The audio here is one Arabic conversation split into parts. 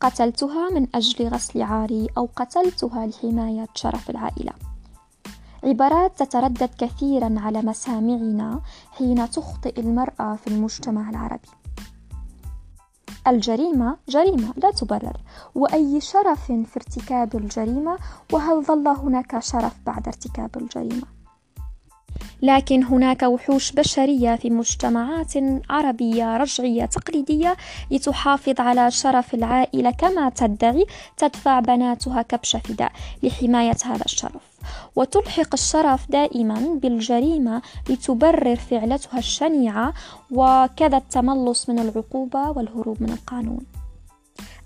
قتلتها من أجل غسل عاري أو قتلتها لحماية شرف العائلة. عبارات تتردد كثيرا على مسامعنا حين تخطئ المرأة في المجتمع العربي. الجريمة جريمة لا تبرر وأي شرف في ارتكاب الجريمة وهل ظل هناك شرف بعد ارتكاب الجريمة؟ لكن هناك وحوش بشرية في مجتمعات عربية رجعية تقليدية لتحافظ على شرف العائلة. كما تدعي تدفع بناتها كبش فداء لحماية هذا الشرف. وتلحق الشرف دائما بالجريمة لتبرر فعلتها الشنيعة. وكذا التملص من العقوبة والهروب من القانون.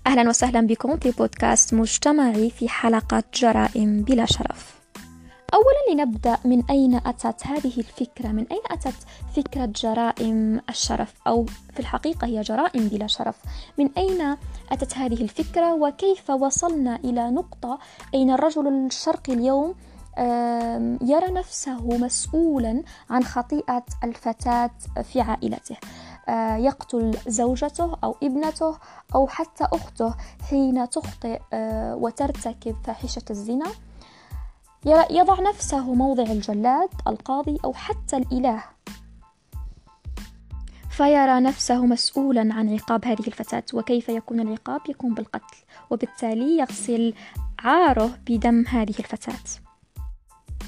أهلا وسهلا بكم في بودكاست مجتمعي في حلقة جرائم بلا شرف. أولا لنبدأ من أين أتت هذه الفكرة؟ من أين أتت فكرة جرائم الشرف؟ أو في الحقيقة هي جرائم بلا شرف. من أين أتت هذه الفكرة؟ وكيف وصلنا إلى نقطة أين الرجل الشرقي اليوم يرى نفسه مسؤولا عن خطيئة الفتاة في عائلته؟ آه، يقتل زوجته أو ابنته أو حتى أخته حين تخطئ آه، وترتكب فاحشة الزنا؟ يضع نفسه موضع الجلاد القاضي أو حتى الإله. فيرى نفسه مسؤولا عن عقاب هذه الفتاة وكيف يكون العقاب؟ يكون بالقتل وبالتالي يغسل عاره بدم هذه الفتاة.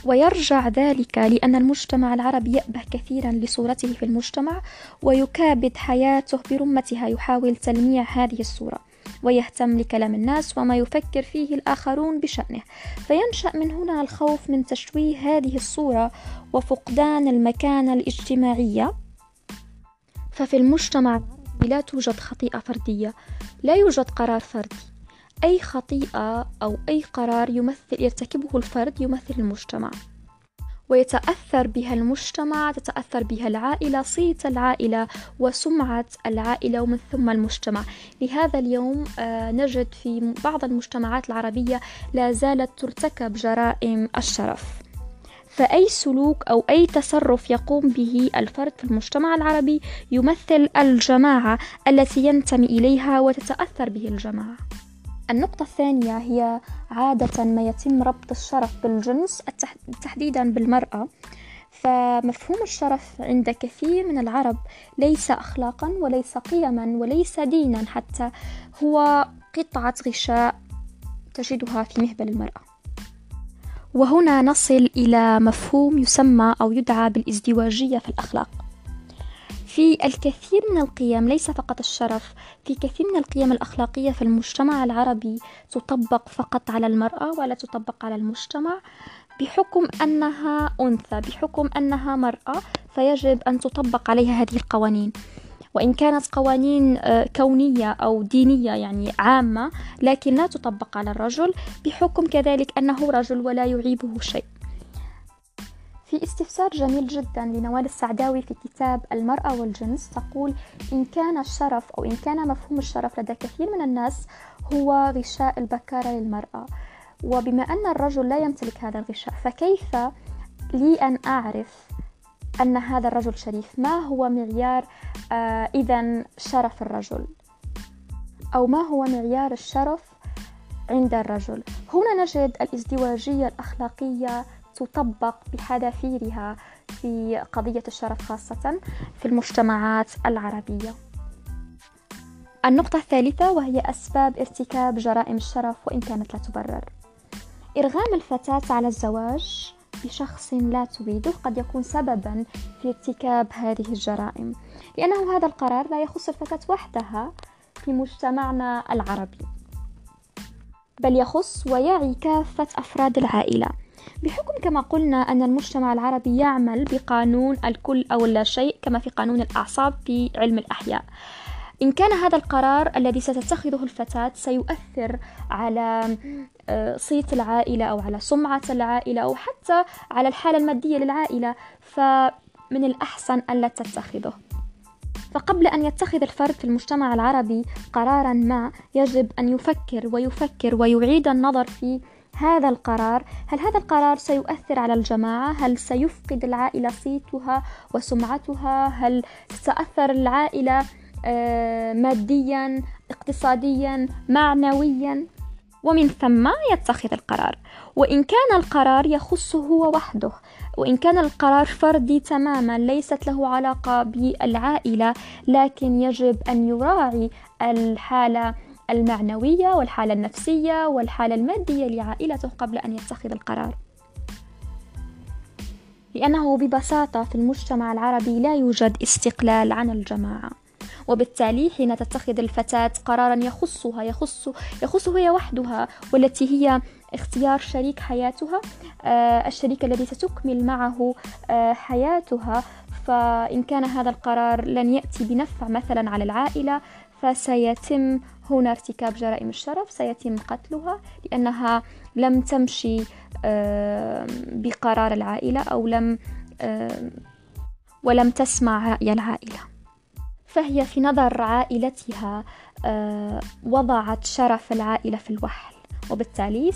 ويرجع ذلك لأن المجتمع العربي يأبه كثيرا لصورته في المجتمع ويكابد حياته برمتها يحاول تلميع هذه الصورة. ويهتم لكلام الناس وما يفكر فيه الآخرون بشأنه. فينشأ من هنا الخوف من تشويه هذه الصورة وفقدان المكانة الاجتماعية. ففي المجتمع لا توجد خطيئة فردية لا يوجد قرار فردي. أي خطيئة أو أي قرار يمثل يرتكبه الفرد يمثل المجتمع. ويتأثر بها المجتمع تتأثر بها العائلة صيت العائلة وسمعة العائلة ومن ثم المجتمع. لهذا اليوم آه، نجد في بعض المجتمعات العربية لا زالت ترتكب جرائم الشرف. فأي سلوك أو أي تصرف يقوم به الفرد في المجتمع العربي يمثل الجماعة التي ينتمي إليها وتتأثر به الجماعة. النقطة الثانية هي عادة ما يتم ربط الشرف بالجنس تحديدا بالمرأة. فمفهوم الشرف عند كثير من العرب ليس أخلاقا وليس قيما وليس دينا حتى هو قطعة غشاء تجدها في مهبل المرأة. وهنا نصل إلى مفهوم يسمى أو يدعى بالازدواجية في الأخلاق. في الكثير من القيم ليس فقط الشرف في كثير من القيم الأخلاقية في المجتمع العربي تطبق فقط على المرأة ولا تطبق على المجتمع بحكم أنها أنثى بحكم أنها مرأة فيجب أن تطبق عليها هذه القوانين. وإن كانت قوانين آه، كونية أو دينية يعني عامة لكن لا تطبق على الرجل بحكم كذلك أنه رجل ولا يعيبه شيء. في استفسار جميل جدا لنوال السعداوي في كتاب المرأة والجنس تقول إن كان الشرف أو إن كان مفهوم الشرف لدى كثير من الناس هو غشاء البكارة للمرأة. وبما أن الرجل لا يمتلك هذا الغشاء فكيف لي أن أعرف أن هذا الرجل شريف؟ ما هو معيار آه إذا شرف الرجل؟ أو ما هو معيار الشرف عند الرجل؟ هنا نجد الازدواجية الأخلاقية تطبق بحذافيرها في قضية الشرف خاصة في المجتمعات العربية. النقطة الثالثة وهي أسباب ارتكاب جرائم الشرف وإن كانت لا تبرر. إرغام الفتاة على الزواج بشخص لا تريده قد يكون سببا في ارتكاب هذه الجرائم لأنه هذا القرار لا يخص الفتاة وحدها في مجتمعنا العربي بل يخص ويعي كافة أفراد العائلة بحكم كما قلنا أن المجتمع العربي يعمل بقانون الكل أو لا شيء كما في قانون الأعصاب في علم الأحياء. إن كان هذا القرار الذي ستتخذه الفتاة سيؤثر على آه، صيت العائلة أو على سمعة العائلة أو حتى على الحالة المادية للعائلة فمن الأحسن ألا تتخذه. فقبل أن يتخذ الفرد في المجتمع العربي قرارا ما يجب أن يفكر ويفكر ويعيد النظر في هذا القرار؟ هل هذا القرار سيؤثر على الجماعة؟ هل سيفقد العائلة صيتها وسمعتها؟ هل ستأثر العائلة آه، ماديا اقتصاديا معنويا؟ ومن ثم يتخذ القرار. وإن كان القرار يخصه هو وحده وإن كان القرار فردي تماما ليست له علاقة بالعائلة لكن يجب أن يراعي الحالة المعنوية والحالة النفسية والحالة المادية لعائلته قبل أن يتخذ القرار. لأنه ببساطة في المجتمع العربي لا يوجد استقلال عن الجماعة. وبالتالي حين تتخذ الفتاة قرارا يخصها يخص يخصه هي وحدها والتي هي اختيار شريك حياتها آه، الشريك الذي ستكمل معه آه، حياتها فإن كان هذا القرار لن يأتي بنفع مثلا على العائلة فسيتم هنا ارتكاب جرائم الشرف سيتم قتلها لأنها لم تمشي بقرار العائلة أو لم ولم تسمع رأي العائلة. فهي في نظر عائلتها وضعت شرف العائلة في الوحل. وبالتالي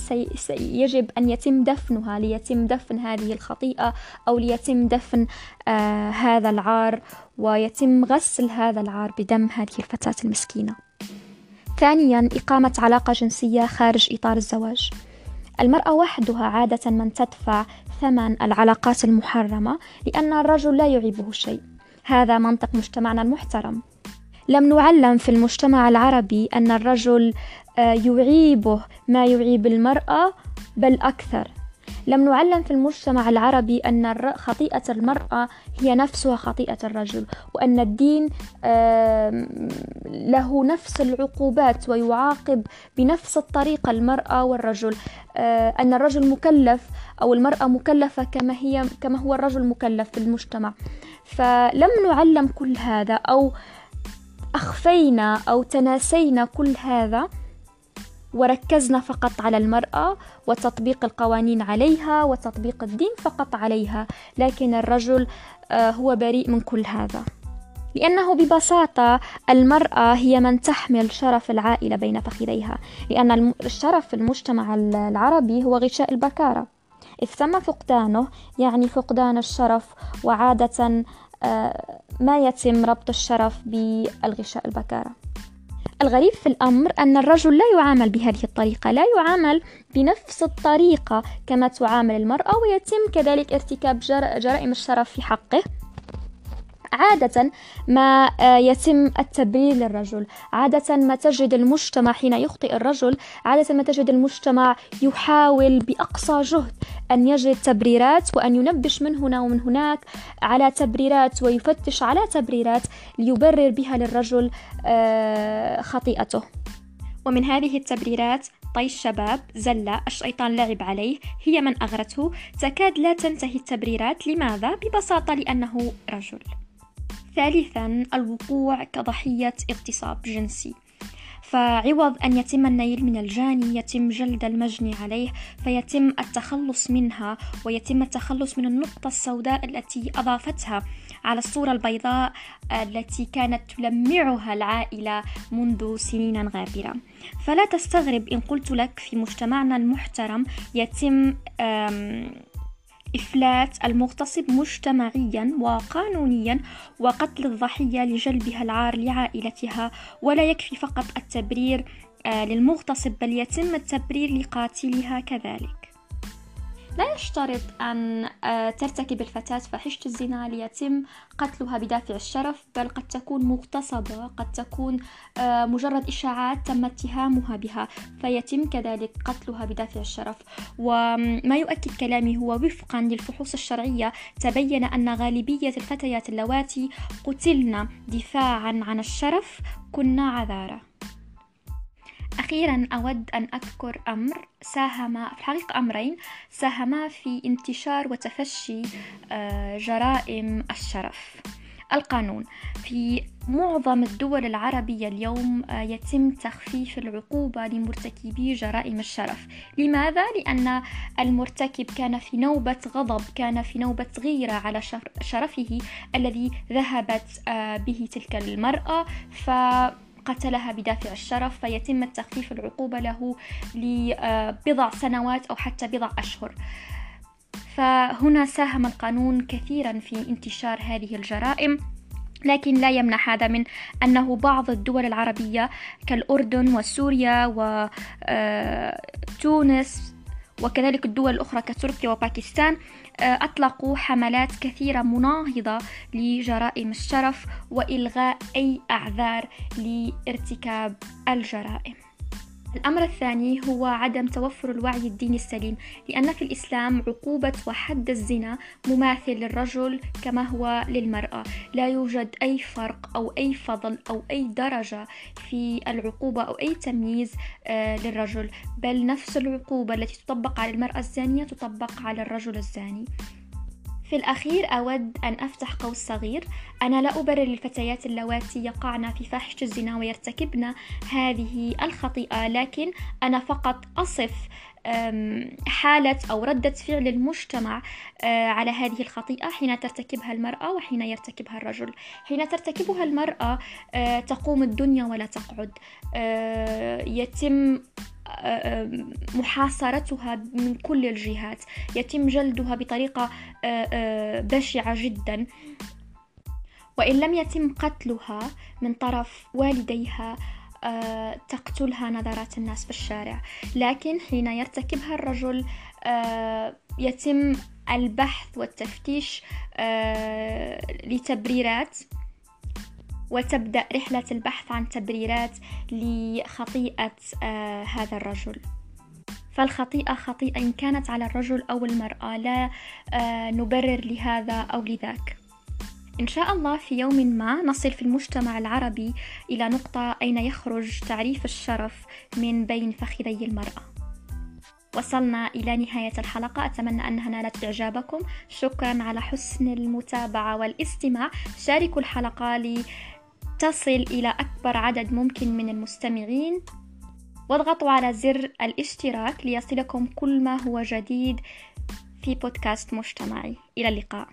يجب أن يتم دفنها ليتم دفن هذه الخطيئة أو ليتم دفن آه هذا العار ويتم غسل هذا العار بدم هذه الفتاة المسكينة. ثانيا إقامة علاقة جنسية خارج إطار الزواج. المرأة وحدها عادة من تدفع ثمن العلاقات المحرمة لأن الرجل لا يعيبه شيء. هذا منطق مجتمعنا المحترم. لم نعلم في المجتمع العربي أن الرجل يعيبه ما يعيب المرأة بل أكثر. لم نعلم في المجتمع العربي أن خطيئة المرأة هي نفسها خطيئة الرجل وأن الدين له نفس العقوبات ويعاقب بنفس الطريقة المرأة والرجل. آه، أن الرجل مكلف أو المرأة مكلفة كما هي كما هو الرجل مكلف في المجتمع. فلم نعلم كل هذا أو أخفينا أو تناسينا كل هذا. وركزنا فقط على المرأة وتطبيق القوانين عليها وتطبيق الدين فقط عليها لكن الرجل آه، هو بريء من كل هذا. لأنه ببساطة المرأة هي من تحمل شرف العائلة بين فخذيها لأن الشرف في المجتمع العربي هو غشاء البكارة. إذ تم فقدانه يعني فقدان الشرف وعادة آه، ما يتم ربط الشرف بالغشاء البكارة. الغريب في الأمر أن الرجل لا يعامل بهذه الطريقة لا يعامل بنفس الطريقة كما تعامل المرأة ويتم كذلك ارتكاب جرائم الشرف في حقه. عادة ما آه، يتم التبرير للرجل عادة ما تجد المجتمع حين يخطئ الرجل عادة ما تجد المجتمع يحاول بأقصى جهد أن يجد تبريرات وأن ينبش من هنا ومن هناك على تبريرات ويفتش على تبريرات ليبرر بها للرجل آه، خطيئته ومن هذه التبريرات طي الشباب زلة الشيطان لعب عليه هي من أغرته تكاد لا تنتهي التبريرات لماذا؟ ببساطة لأنه رجل ثالثا الوقوع كضحية اغتصاب جنسي. فعوض أن يتم النيل من الجاني يتم جلد المجني عليه فيتم التخلص منها ويتم التخلص من النقطة السوداء التي أضافتها على الصورة البيضاء التي كانت تلمعها العائلة منذ سنين غابرة. فلا تستغرب إن قلت لك في مجتمعنا المحترم يتم إفلات المغتصب مجتمعيا وقانونيا وقتل الضحية لجلبها العار لعائلتها ولا يكفي فقط التبرير آه، للمغتصب بل يتم التبرير لقاتلها كذلك. لا يشترط أن آه، ترتكب الفتاة فحشة الزنا ليتم قتلها بدافع الشرف بل قد تكون مغتصبة قد تكون آه، مجرد إشاعات تم اتهامها بها فيتم كذلك قتلها بدافع الشرف. وما يؤكد كلامي هو وفقا للفحوص الشرعية تبين أن غالبية الفتيات اللواتي قتلن دفاعا عن الشرف كن عذارة أخيرا أود أن أذكر أمر ساهم في الحقيقة أمرين. ساهما في انتشار وتفشي آه، جرائم الشرف. القانون. في معظم الدول العربية اليوم آه، يتم تخفيف العقوبة لمرتكبي جرائم الشرف. لماذا؟ لأن المرتكب كان في نوبة غضب كان في نوبة غيرة على شرفه الذي ذهبت آه، به تلك المرأة. ف قتلها بدافع الشرف فيتم التخفيف العقوبة له لبضع سنوات أو حتى بضع أشهر. فهنا ساهم القانون كثيرا في انتشار هذه الجرائم لكن لا يمنع هذا من أنه بعض الدول العربية كالأردن وسوريا وتونس آه، وكذلك الدول الأخرى كتركيا وباكستان آه، أطلقوا حملات كثيرة مناهضة لجرائم الشرف وإلغاء أي أعذار لارتكاب الجرائم. الأمر الثاني هو عدم توفر الوعي الديني السليم لأن في الإسلام عقوبة وحد الزنا مماثل للرجل كما هو للمرأة. لا يوجد أي فرق أو أي فضل أو أي درجة في العقوبة أو أي تمييز آه، للرجل بل نفس العقوبة التي تطبق على المرأة الزانية تطبق على الرجل الزاني. في الأخير أود أن أفتح قوس صغير. أنا لا أبرر للفتيات اللواتي يقعن في فاحشة الزنا ويرتكبن هذه الخطيئة لكن أنا فقط أصف حالة أو ردة فعل المجتمع آه، على هذه الخطيئة حين ترتكبها المرأة وحين يرتكبها الرجل. حين ترتكبها المرأة آه، تقوم الدنيا ولا تقعد. آه، يتم محاصرتها من كل الجهات. يتم جلدها بطريقة بشعة جدا. وإن لم يتم قتلها من طرف والديها تقتلها نظرات الناس في الشارع. لكن حين يرتكبها الرجل يتم البحث والتفتيش لتبريرات وتبدأ رحلة البحث عن تبريرات لخطيئة آه هذا الرجل. فالخطيئة خطيئة إن كانت على الرجل أو المرأة لا آه نبرر لهذا أو لذاك. إن شاء الله في يوم ما نصل في المجتمع العربي إلى نقطة أين يخرج تعريف الشرف من بين فخذي المرأة. وصلنا إلى نهاية الحلقة. أتمنى أنها نالت إعجابكم. شكرا على حسن المتابعة والاستماع. شاركوا الحلقة تصل إلى أكبر عدد ممكن من المستمعين. واضغطوا على زر الاشتراك ليصلكم كل ما هو جديد في بودكاست مجتمعي. إلى اللقاء.